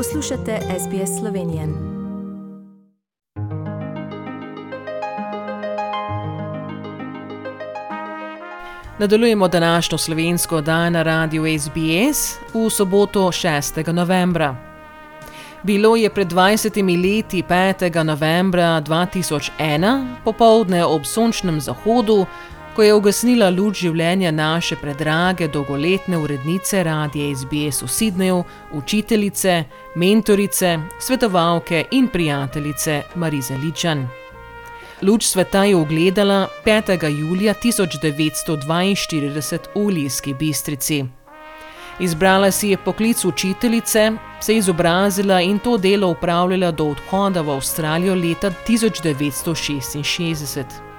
Poslušate SBS Slovenije. Nadaljujemo današnjo slovensko oddajo na radiju SBS v soboto 6. novembra. Bilo je pred 20 leti 5. novembra 2001, popovdne ob sončnem zahodu, ko je ugasnila luč življenja naše predrage dolgoletne urednice radije SBS v Sydneyju, učiteljice, mentorice, svetovalke in prijateljice Marize Ličan. Luč sveta je ugledala 5. julija 1942 v Lijski Bistrici. Izbrala si je poklic učiteljice, se izobrazila in to delo upravljala do odhoda v Avstralijo leta 1966.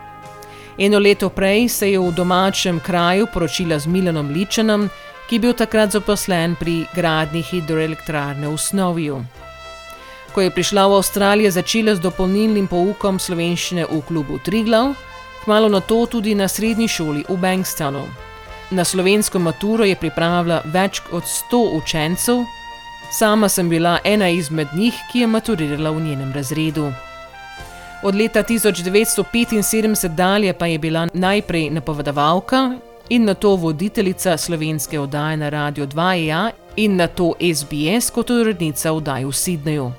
Eno leto prej se je v domačem kraju poročila z Milanom Ličanom, ki je bil takrat zaposlen pri gradni hidroelektrarne v Snoviju. Ko je prišla v Avstralijo, začela z dopolnilnim poukom slovenščine v klubu Triglav, kmalo na to tudi na srednji šoli v Bankstonu. Na slovensko maturo je pripravila več kot 100 učencev, sama sem bila ena izmed njih, ki je maturirala v njenem razredu. Od leta 1975 dalje pa je bila najprej napovedovalka in na to voditeljica slovenske oddaje na Radio 2.ja in na to SBS kot urednica oddaje v Sydneyju.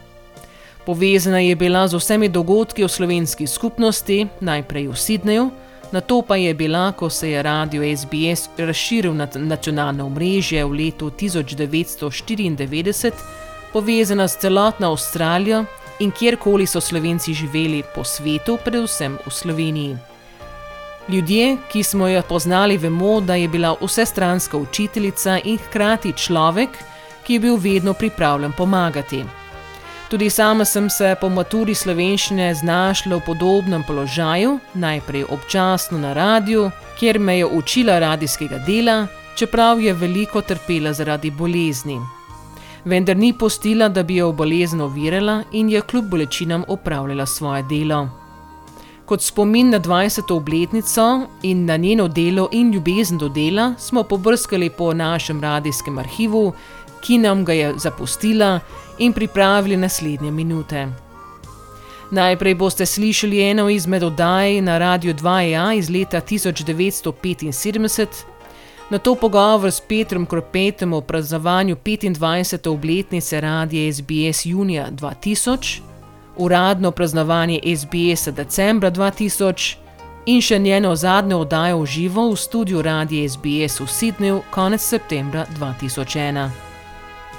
Povezana je bila z vsemi dogodki v slovenski skupnosti, najprej v Sydneyju, na to pa je bila, ko se je radio SBS razširil na nacionalno omrežje v letu 1994, povezana s celotno Avstralijo in kjerkoli so slovenci živeli po svetu, predvsem v Sloveniji. Ljudje, ki smo jo poznali, vemo, da je bila vsestranska učiteljica in hkrati človek, ki je bil vedno pripravljen pomagati. Tudi sama sem se po maturi slovenščine znašla v podobnem položaju, najprej občasno na radiju, kjer me je učila radijskega dela, čeprav je veliko trpela zaradi bolezni vendar ni postila, da bi jo bolezen ovirala in je kljub bolečinam opravljala svoje delo. Kot spomin na 20. obletnico in na njeno delo in ljubezen do dela smo pobrskali po našem radijskem arhivu, ki nam ga je zapustila in pripravili naslednje minute. Najprej boste slišali eno izmed oddaj na Radio 2A iz leta 1975, Na to pogovor s Petrom Kropetom o praznovanju 25. obletnice radije SBS junija 2000, uradno praznovanje SBS decembra 2000 in še njeno zadnjo oddajo v živo v studiu radije SBS v Sydneyju konec septembra 2001.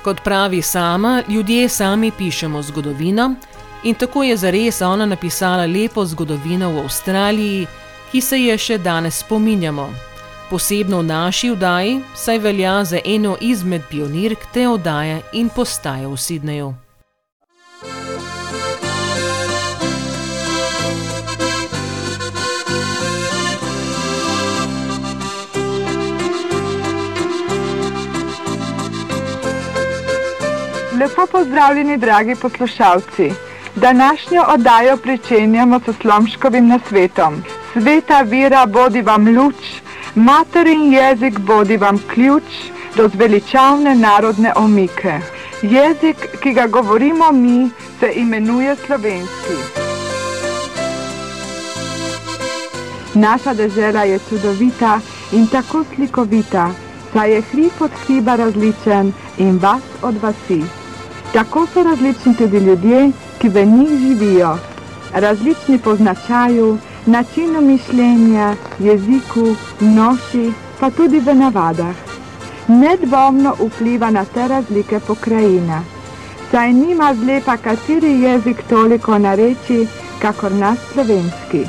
Kot pravi sama, ljudje sami pišemo zgodovino in tako je zares ona napisala lepo zgodovino v Avstraliji, ki se je še danes spominjamo posebno v naši vdaji, saj velja za eno izmed pionirk te oddaje in postaje v Sydneyju. Lepo pozdravljeni, dragi poslušalci. Današnjo oddajo pričenjamo s slomškovim nasvetom. Sveta vira bodi vam luč, Materin jezik bodi vam ključ do zveličavne narodne omike. Jezik, ki ga govorimo mi, se imenuje slovenski. Naša dežela je čudovita in tako slikovita, saj je hrib od hriba različen in vas od vasi. Tako so različni tudi ljudje, ki v njih živijo, različni po značaju, načinu mišljenja, jeziku, noši, pa tudi v navadah. Nedvomno vpliva na te razlike pokrajina, saj nima zlepa kateri jezik toliko nareči, kakor nas slovenski.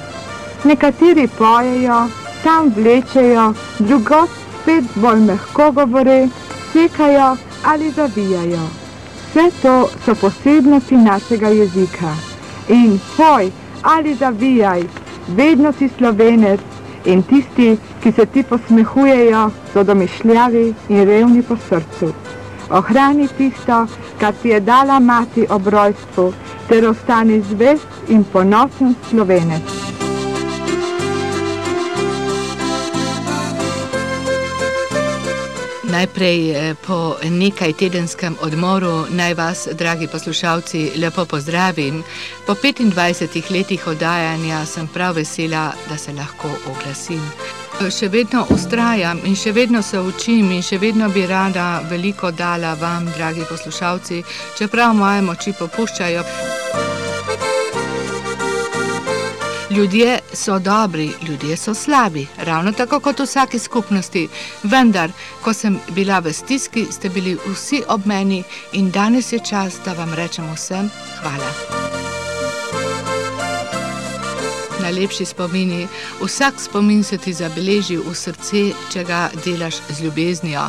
Nekateri pojejo, tam vlečejo, drugot spet bolj mehko govore, sekajo ali zavijajo. Vse to so posebnosti našega jezika. In poj ali zavijaj, vedno si slovenec in tisti, ki se ti posmehujejo, so domišljavi in revni po srcu. Ohrani tisto, kar ti je dala mati ob rojstvu, ter ostani zvest in ponosen slovenec. Najprej eh, po nekaj tedenskem odmoru naj vas, dragi poslušalci, lepo pozdravim. Po 25 letih oddajanja sem prav vesela, da se lahko oglasim. Še vedno ustrajam in še vedno se učim, in še vedno bi rada veliko dala vam, dragi poslušalci, čeprav moje moči popuščajo. Ljudje so dobri, ljudje so slabi, ravno tako kot v vsaki skupnosti. Vendar, ko sem bila v stiski, ste bili vsi ob meni in danes je čas, da vam rečem vsem hvala najlepši spomini. Vsak spomin se ti zabeleži v srce, če ga delaš z ljubeznijo.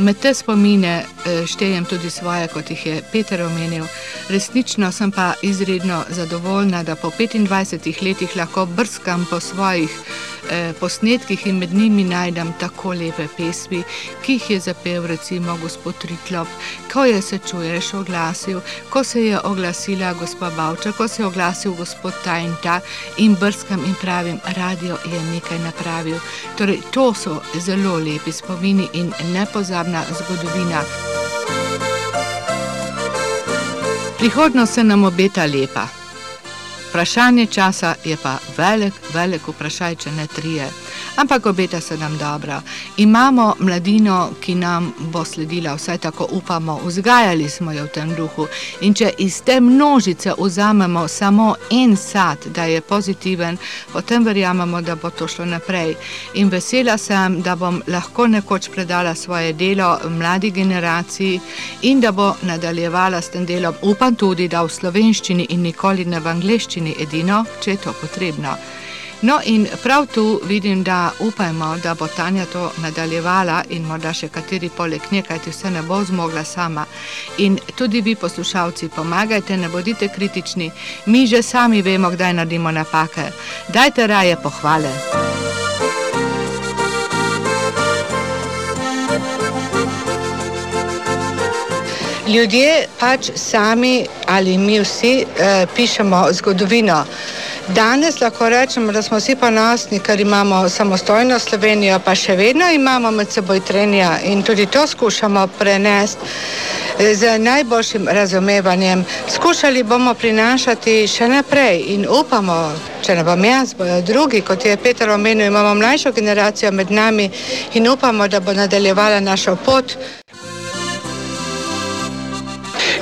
Med te spomine eh, štejem tudi svoje, kot jih je Peter omenil. Resnično sem pa izredno zadovoljna, da po 25 letih lahko brskam po svojih eh, posnetkih in med njimi najdem tako lepe pesmi, ki jih je zapel recimo gospod Triklop, ko je se čuješ oglasil, ko se je oglasila gospa Bavča, ko se je oglasil gospod ta in in brskam in pravim, radio je nekaj napravil. Torej, to so zelo lepi spomini in nepozabna zgodovina. Prihodnost se nam obeta lepa. Vprašanje časa je pa velik, velik vprašaj, če ne trije. Ampak obeta se nam dobro. Imamo mladino, ki nam bo sledila, vsaj tako upamo, vzgajali smo jo v tem duhu. In če iz te množice vzamemo samo en sad, da je pozitiven, potem verjamemo, da bo to šlo naprej. In vesela sem, da bom lahko nekoč predala svoje delo mladi generaciji in da bo nadaljevala s tem delom. Upam tudi, da v slovenščini in nikoli ne v angliščini občini edino, če je to potrebno. No, in prav tu vidim, da upajmo, da bo Tanja to nadaljevala in morda še kateri poleg nje, kajti vse ne bo zmogla sama. In tudi vi, poslušalci, pomagajte, ne bodite kritični, mi že sami vemo, kdaj naredimo napake. Dajte raje pohvale. Ljudje pač sami ali mi vsi eh, pišemo zgodovino. Danes lahko rečemo, da smo vsi ponosni, ker imamo samostojno Slovenijo, pa še vedno imamo med seboj trenja in tudi to skušamo prenesti eh, z najboljšim razumevanjem. Skušali bomo prinašati še naprej in upamo, če ne bom jaz, bojo drugi, kot je Peter omenil, imamo mlajšo generacijo med nami in upamo, da bo nadaljevala našo pot.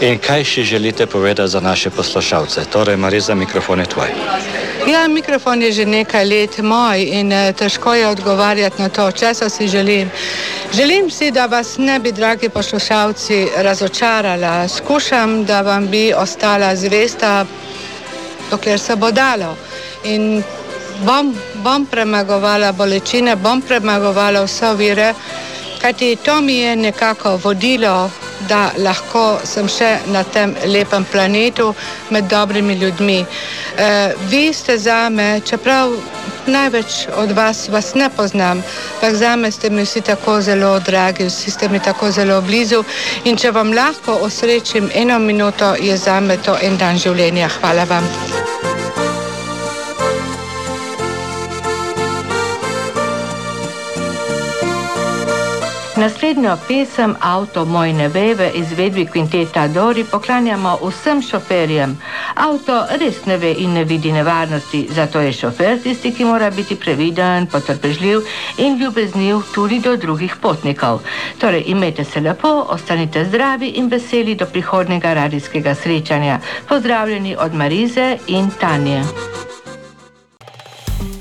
In kaj še želite povedati za naše poslušalce? Torej, Mariza, mikrofon je tvoj. Ja, mikrofon je že nekaj let moj in eh, težko je odgovarjati na to, če se si želim. Želim si, da vas ne bi, dragi poslušalci, razočarala. Skušam, da vam bi ostala zvesta, dokler se bo dalo. In bom, bom premagovala bolečine, bom premagovala vse vire, kajti to mi je nekako vodilo da lahko sem še na tem lepem planetu med dobrimi ljudmi. E, vi ste za me, čeprav največ od vas, vas ne poznam, ampak za me ste mi vsi tako zelo dragi, vsi ste mi tako zelo blizu in če vam lahko osrečim eno minuto, je za me to en dan življenja. Hvala vam. Naslednjo pesem Avto moj ne ve v izvedbi kvinteta Dori poklanjamo vsem šoferjem. Avto res ne ve in ne vidi nevarnosti, zato je šofer tisti, ki mora biti previden, potrpežljiv in ljubezniv tudi do drugih potnikov. Torej, imejte se lepo, ostanite zdravi in veseli do prihodnega radijskega srečanja. Pozdravljeni od Marize in Tanje.